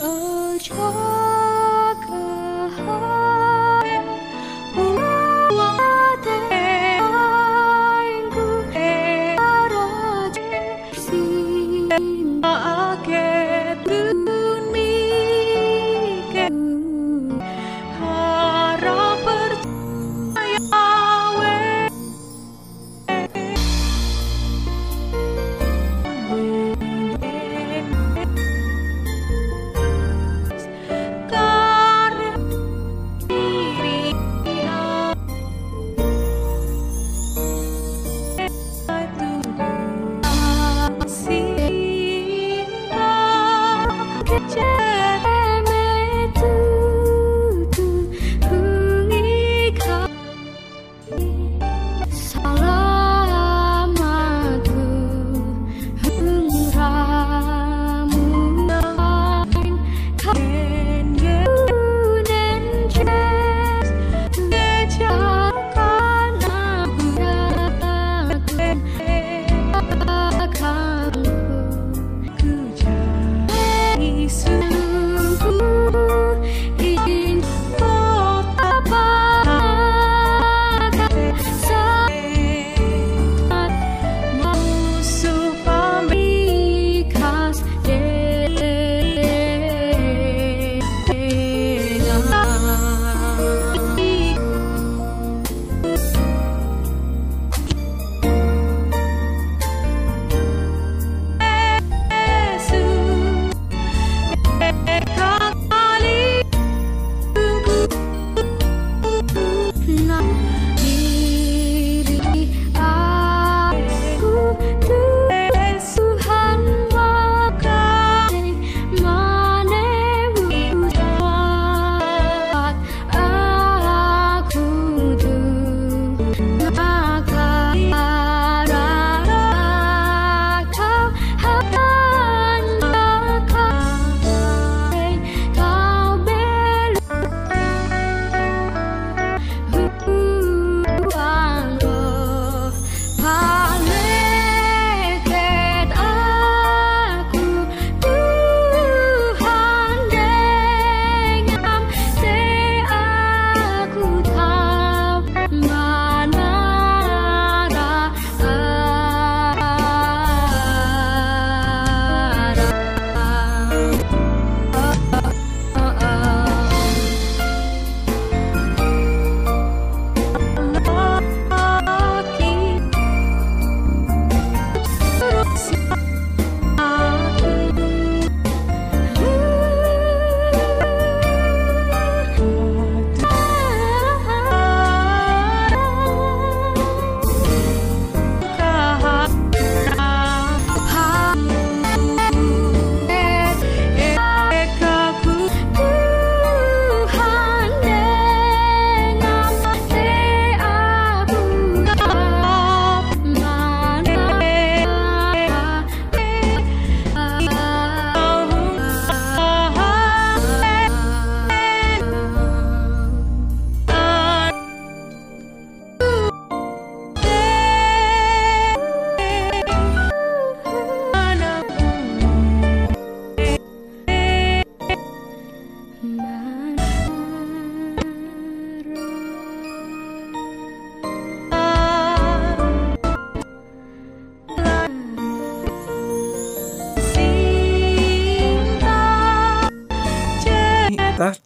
a joy.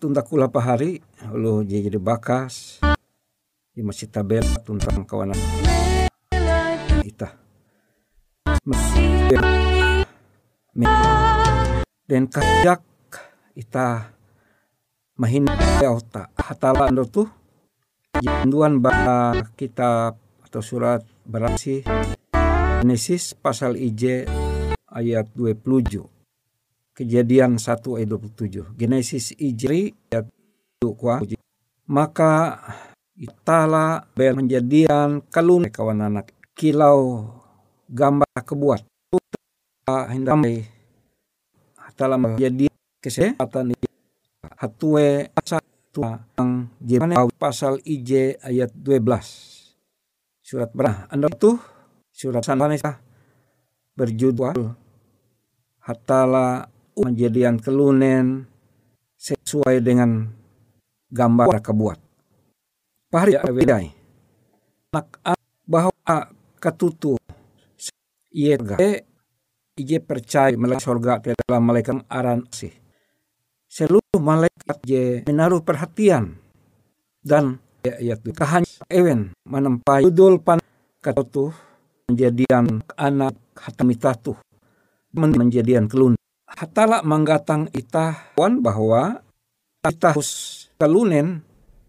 Tah tunta kula pahari ulu jadi bakas. Di masih tabel tuntang kawanan itah. Dan kajak ita mahin otak. Hatala ando tuh jenduan ba kitab atau surat berasi Genesis pasal IJ ayat 27 Kejadian 1 ayat 27. Genesis Ijri ayat 2 Maka itala bel menjadian kalun kawan anak kilau gambar kebuat. Hindamai hatala menjadi kesehatan hatue asa yang jemane pasal IJ ayat 12. Surat berah. Anda itu surat sananesa berjudul hatala menjadian kelunen sesuai dengan gambar kebuat. Pahari bedai. Nak bahwa ketutu ia ije percaya malaikat sorga dalam malaikat aran sih. Seluruh malaikat je menaruh perhatian dan ayat itu kahanya ewen menempai judul pan ketutu menjadian anak hatamitatu menjadian kelun hatala manggatang ita wan bahwa ita hus kalunen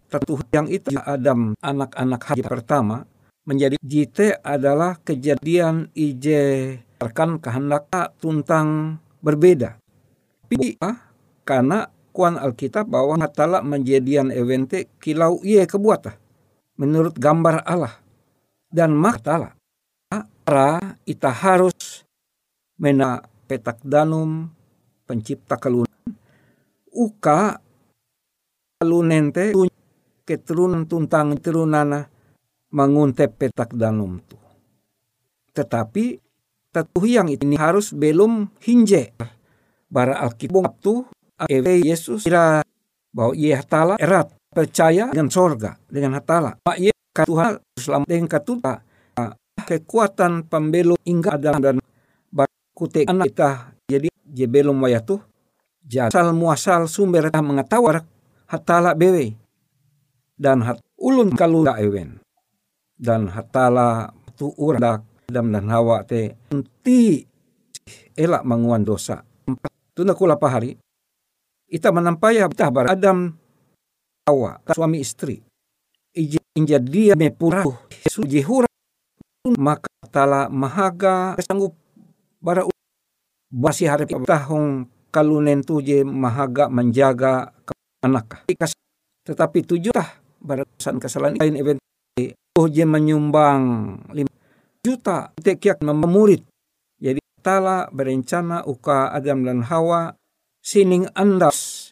tetuh yang itu Adam anak-anak haji pertama menjadi jite adalah kejadian ije rekan kehendak tuntang berbeda. Tapi karena kuan Alkitab bahwa hatala menjadian evente kilau iye kebuat menurut gambar Allah dan maktala para ita harus mena petak danum pencipta kalunan uka kalunen te keturunan tuntang turunana menguntep petak danum tu. Tetapi tetuh yang ini harus belum hinje. Bara alkitab tu ewe Yesus kira bahwa ia hatala erat percaya dengan sorga dengan hatala. Pak ye Tuhan selamat dengan katuta kekuatan pembelum hingga ada dan kute anak kita je belum waya tuh jasal muasal sumber tah mengatawar hatala bewe dan hat ulun kalula ewen. Dan hatala tu urdak Adam dan Hawa te enti elak menguan dosa. Tuna kula pahari ita menampaya betah bar Adam Hawa suami istri. Inja dia mepura sujihura maka tala mahaga sanggup bara basi hari tahun kalunen tu je mahaga menjaga anak tetapi tujuh tah barasan kesalahan lain event oh je menyumbang lima juta tekiak memurid. Jadi tala berencana uka Adam dan Hawa sining andas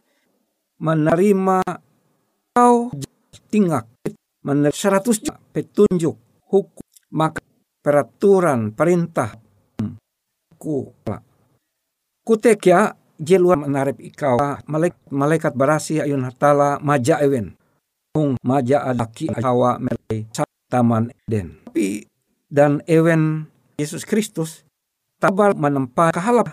menerima kau tingak menerima seratus petunjuk hukum maka peraturan perintah ku kutekya jeluar menarip ikau. Malaikat malaikat barasi ayun hatala maja ewen. Hung maja adaki hawa melai taman Eden. Tapi dan ewen Yesus Kristus tabal menempa kahalap.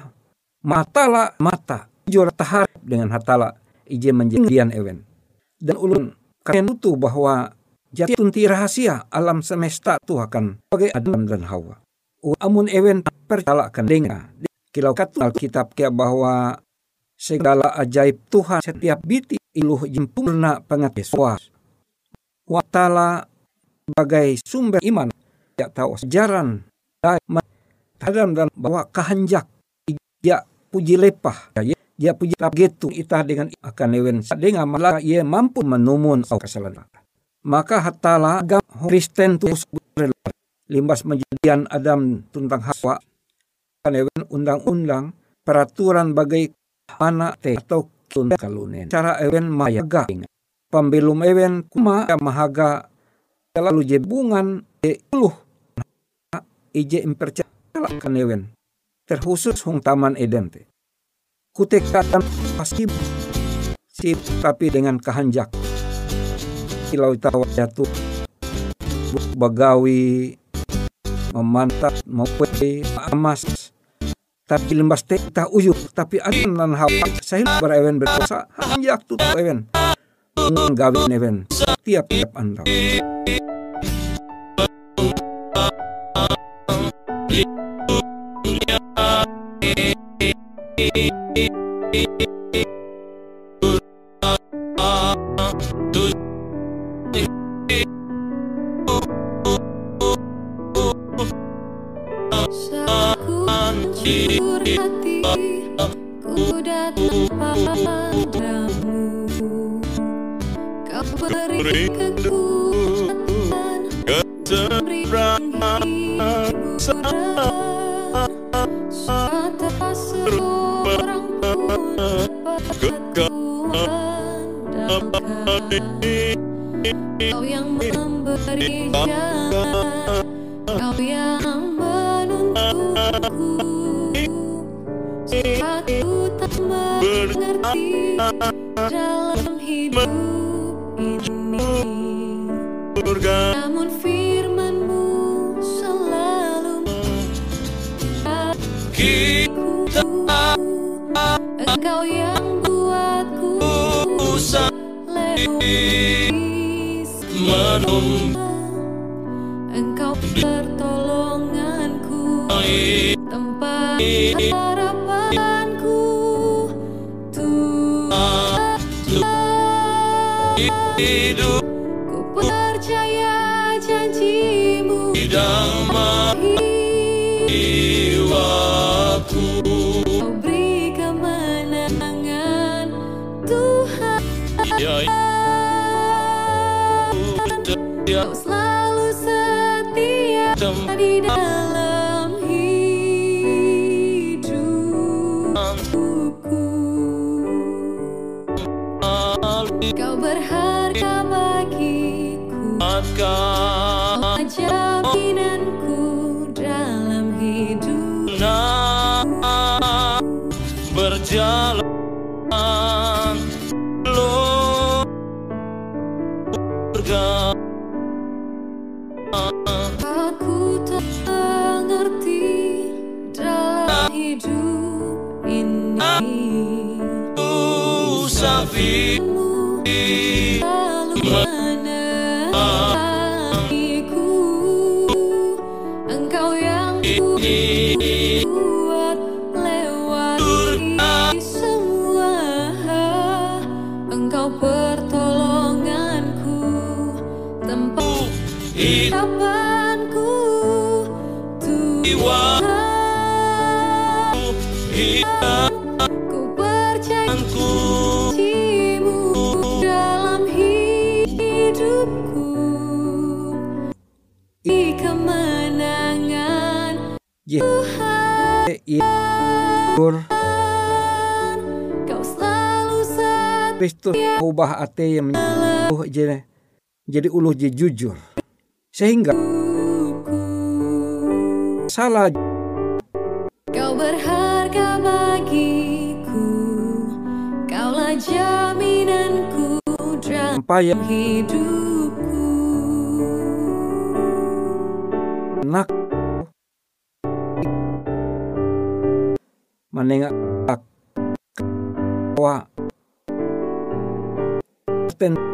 Matala mata jura tahar dengan hatala ije menjadian ewen. Dan ulun kalian tuh bahwa Jati tunti rahasia alam semesta tu akan sebagai Adam dan Hawa. Amun ewen percalakan dengar. Kilau kata Alkitab kia bahwa segala ajaib Tuhan setiap biti iluh jempurna pengetahuan. Watala sebagai sumber iman. Ya tahu sejaran. Adam dan bahwa kehanjak ya puji lepah. Ya ya puji gitu. Ita dengan akan ewen dengan malah ia mampu menumun kesalahan. Maka hatala agam Kristen tu limbas menjadian Adam tentang Hawa kanewen undang-undang peraturan bagai mana te atau tun kalunen. Cara ewen mayaga pembelum ewen kuma mahaga. Lalu jebungan e uluh ije impercaya kan ewen. Terkhusus hong taman Eden te kutek pasti si tapi dengan kehanjak. Kilau tawa jatuh. Bagawi memantap maupun emas tapi lembas te ta uyuk tapi adan nan hawa sahil bar ewen berdosa hanjak tu ewen. Gawin ewen. Tiap tiap anda Saku seorang Tuhan Kau yang memberi jalan Kau yang menuntunku Aku tak mengerti dalam hidup ini Engkau yang buatku lewati semua Engkau pertolonganku Tempat harapanku. Tuhan Ku Selalu setia di dalam harapanku Tuhan. Ku percaya janjimu dalam hidupku. Di kemenangan Tur Kau selalu setia Kristus ubah ate yang menyeluruh jadi jadi uluh jujur sehingga salah Kau berharga bagiku Kaulah jaminanku dalam hidupku. Nak menengak wa ten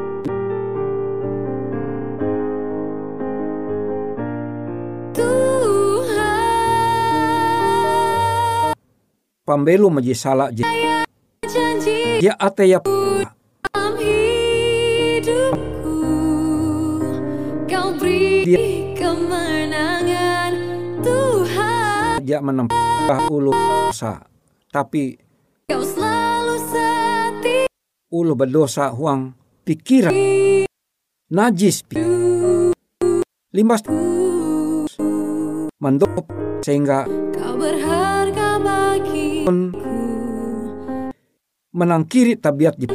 pambelu maji salah je. Ya ate ya. Kau beri kemenangan Tuhan ya menempah ulu dosa. Tapi Kau selalu setia ulu berdosa huang pikiran. Najis pi. Limbas mendop sehingga Kau pun menangkiri tabiat di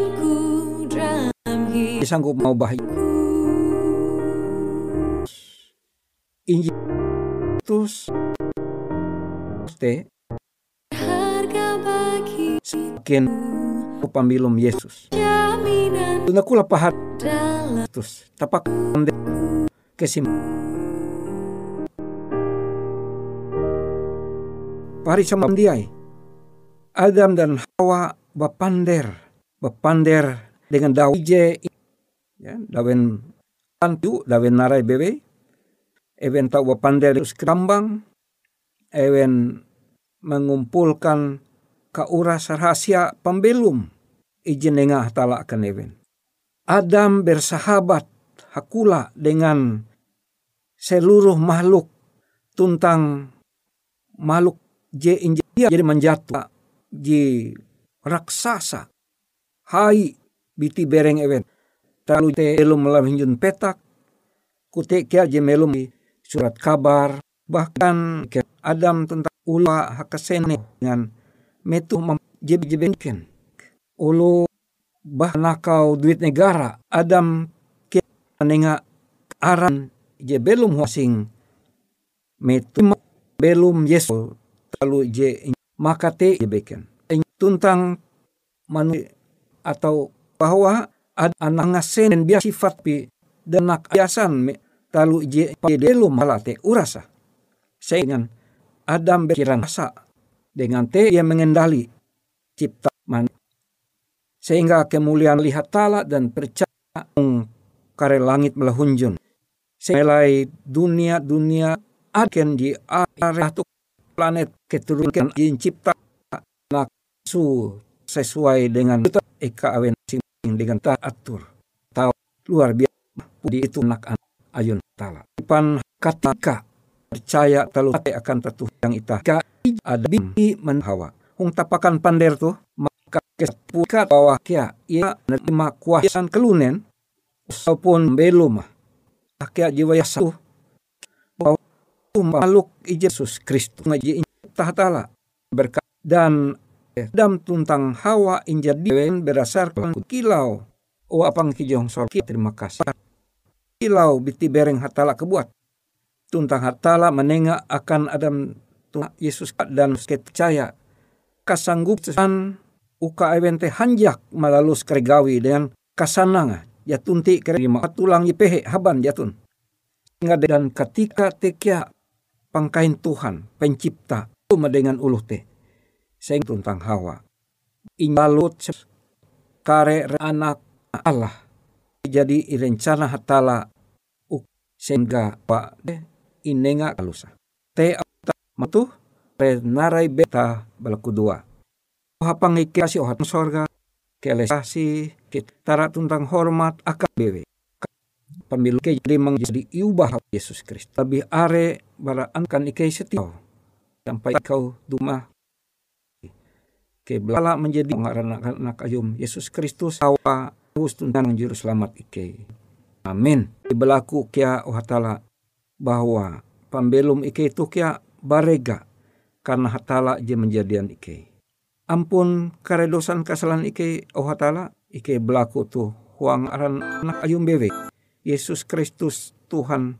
sanggup mau bahagia Injil Kristus te semakin pambilum Yesus. jaminan Tuna kula pahat Kristus. Tapak kesim pari sama diai. Adam dan Hawa bapander, bapander dengan daun je ya, dawen antu, dawen narai bebe, even tau bapander terus kerambang, even mengumpulkan kauras rahasia pembelum. Izin nengah tala akan even. Adam bersahabat hakula dengan seluruh makhluk tuntang makhluk je inja jadi menjatuh ji raksasa. Hai biti bereng event talu te elum melam hinjun petak. Kute kia je melum surat kabar. Bahkan ke Adam tentang ula hakasene dengan metu jeb jebenken ulu bah nakau duit negara. Adam ke nenga aran je belum wasing metu belum yesu. Lalu je maka te beken tuntang manu atau bahwa ada anak ngasen biasa sifat pi denak biasan me talu je belum halate urasa. Sehingga Adam berpikiran asa dengan te yang mengendali cipta man. Sehingga kemuliaan lihat tala dan percaya kare langit melahunjun. Selai dunia dunia akan di area planet keturunan yang cipta nak su sesuai dengan eka awen sing dengan tak atur. Tahu luar biasa. Di itu nak ayun tala. Pan katika percaya talu akan tetuh yang ita. Ada binti menhawa. Hung tapakan pander tuh maka kesepukat bahwa kia ia menerima kuasaan kelunen ataupun belum. Akia jiwa satu bahwa makhluk Yesus Kristus. Ngaji tahtala berkat dan dam tuntang hawa injad diwen berdasarkan kilau. O apang kijong sorki terima kasih. Kilau biti bereng hatala kebuat. Tuntang hatala menengah akan adam Yesus dan percaya. Kasanggupan uka evente hanjak malalus keregawi dengan kasananga. Ya tunti kerima tulang pehe haban jatun. Dan ketika tekia pangkain Tuhan pencipta cuma dengan uluh te. Seng tuntang hawa. Ingalut kare anak Allah. Jadi rencana hatala sehingga pak de inenga kalusa. Te matu re narai beta balaku dua. Hapang ikasi ohat sorga kelesasi kita tentang hormat akan bewe pemilu ke jadi menjadi iubah Yesus Kristus. Lebih are baraan kan ikai setia. Sampai kau duma ke belala menjadi pengaran anak ayum Yesus Kristus. Hawa terus tentang juru selamat ike amin. Berlaku kia hatala bahwa pembelum ike itu kia barega karena hatala je menjadian ike ampun karedosan kesalahan ike oh hatala ike belaku tu huang aran anak ayum bebe Yesus Kristus Tuhan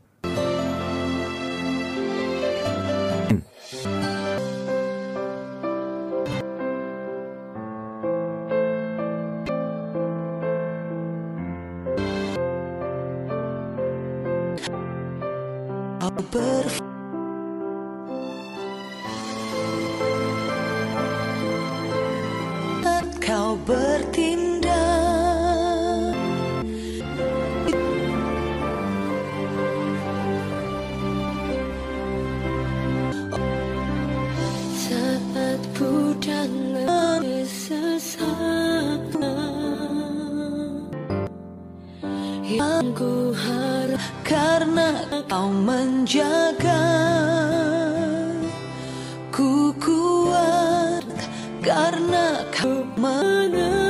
kau menjaga. Ku kuat karena kau menerpa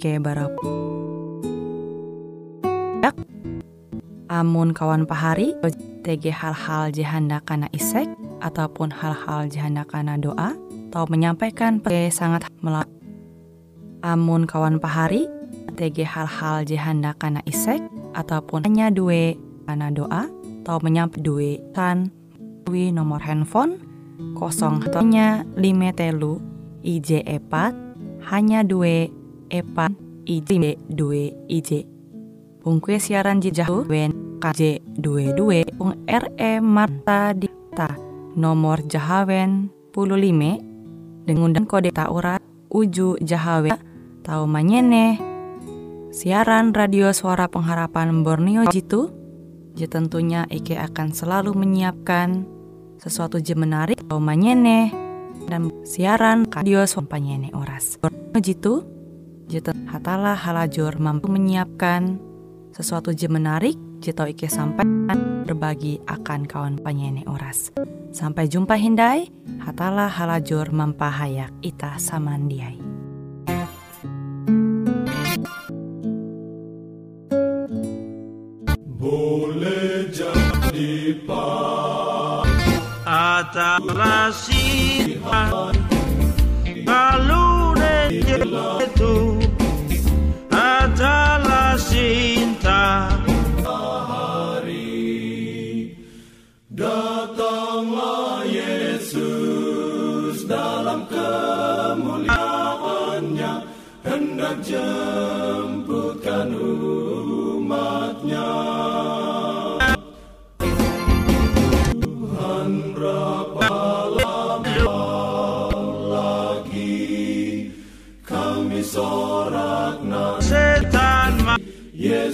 Oke, barap. Amun kawan pahari, TG hal-hal jihanda kana isek ataupun hal-hal jihanda kana doa, atau menyampaikan pe sangat melak. Amun kawan pahari, TG hal-hal jihanda kana isek ataupun hanya dua kana doa, atau menyampaikan dua kan nomor handphone kosong hanya lima telu IJ epat hanya dua epat IJ dua IJ Pungkue siaran jijahu wen KJ dua dua pung RE Marta Dita. Nomor Jahawen puluh lima. Dengan kode taurat uju Jahawen tau manyene. Siaran radio suara pengharapan Borneo jitu. Je tentunya Ike akan selalu menyiapkan sesuatu je menarik atau manyene. Dan siaran radio sompanyene oras. Jitu, jeten hatalah halajur mampu menyiapkan sesuatu je menarik jito ike sampaikan berbagi akan kawan panyene oras. Sampai jumpa hindai, hatalah halajur mampahayak ita samandiai. Boleh jadi pak Kalau itu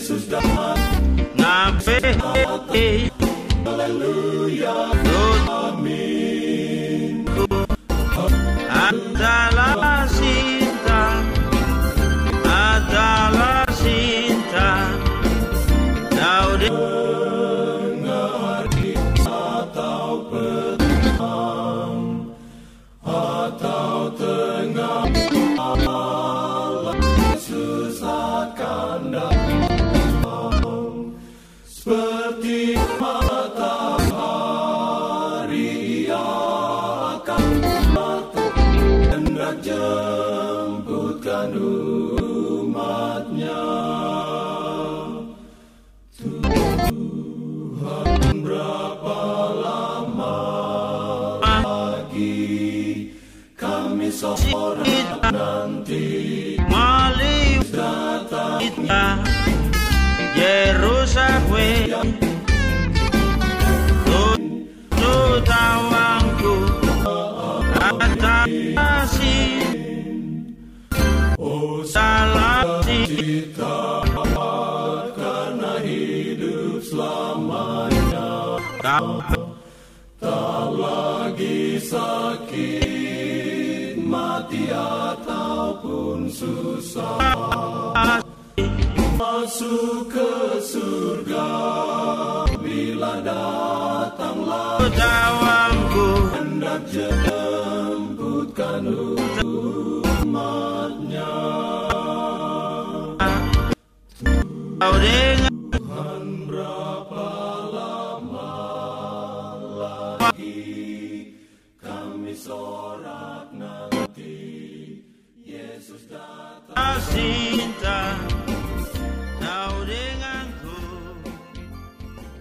Jesus died. Now, Hallelujah. Tak lagi sakit Mati ataupun susah Masuk ke surga Bila datanglah tawangku Hendak jemputkan umatnya kau Jacinta.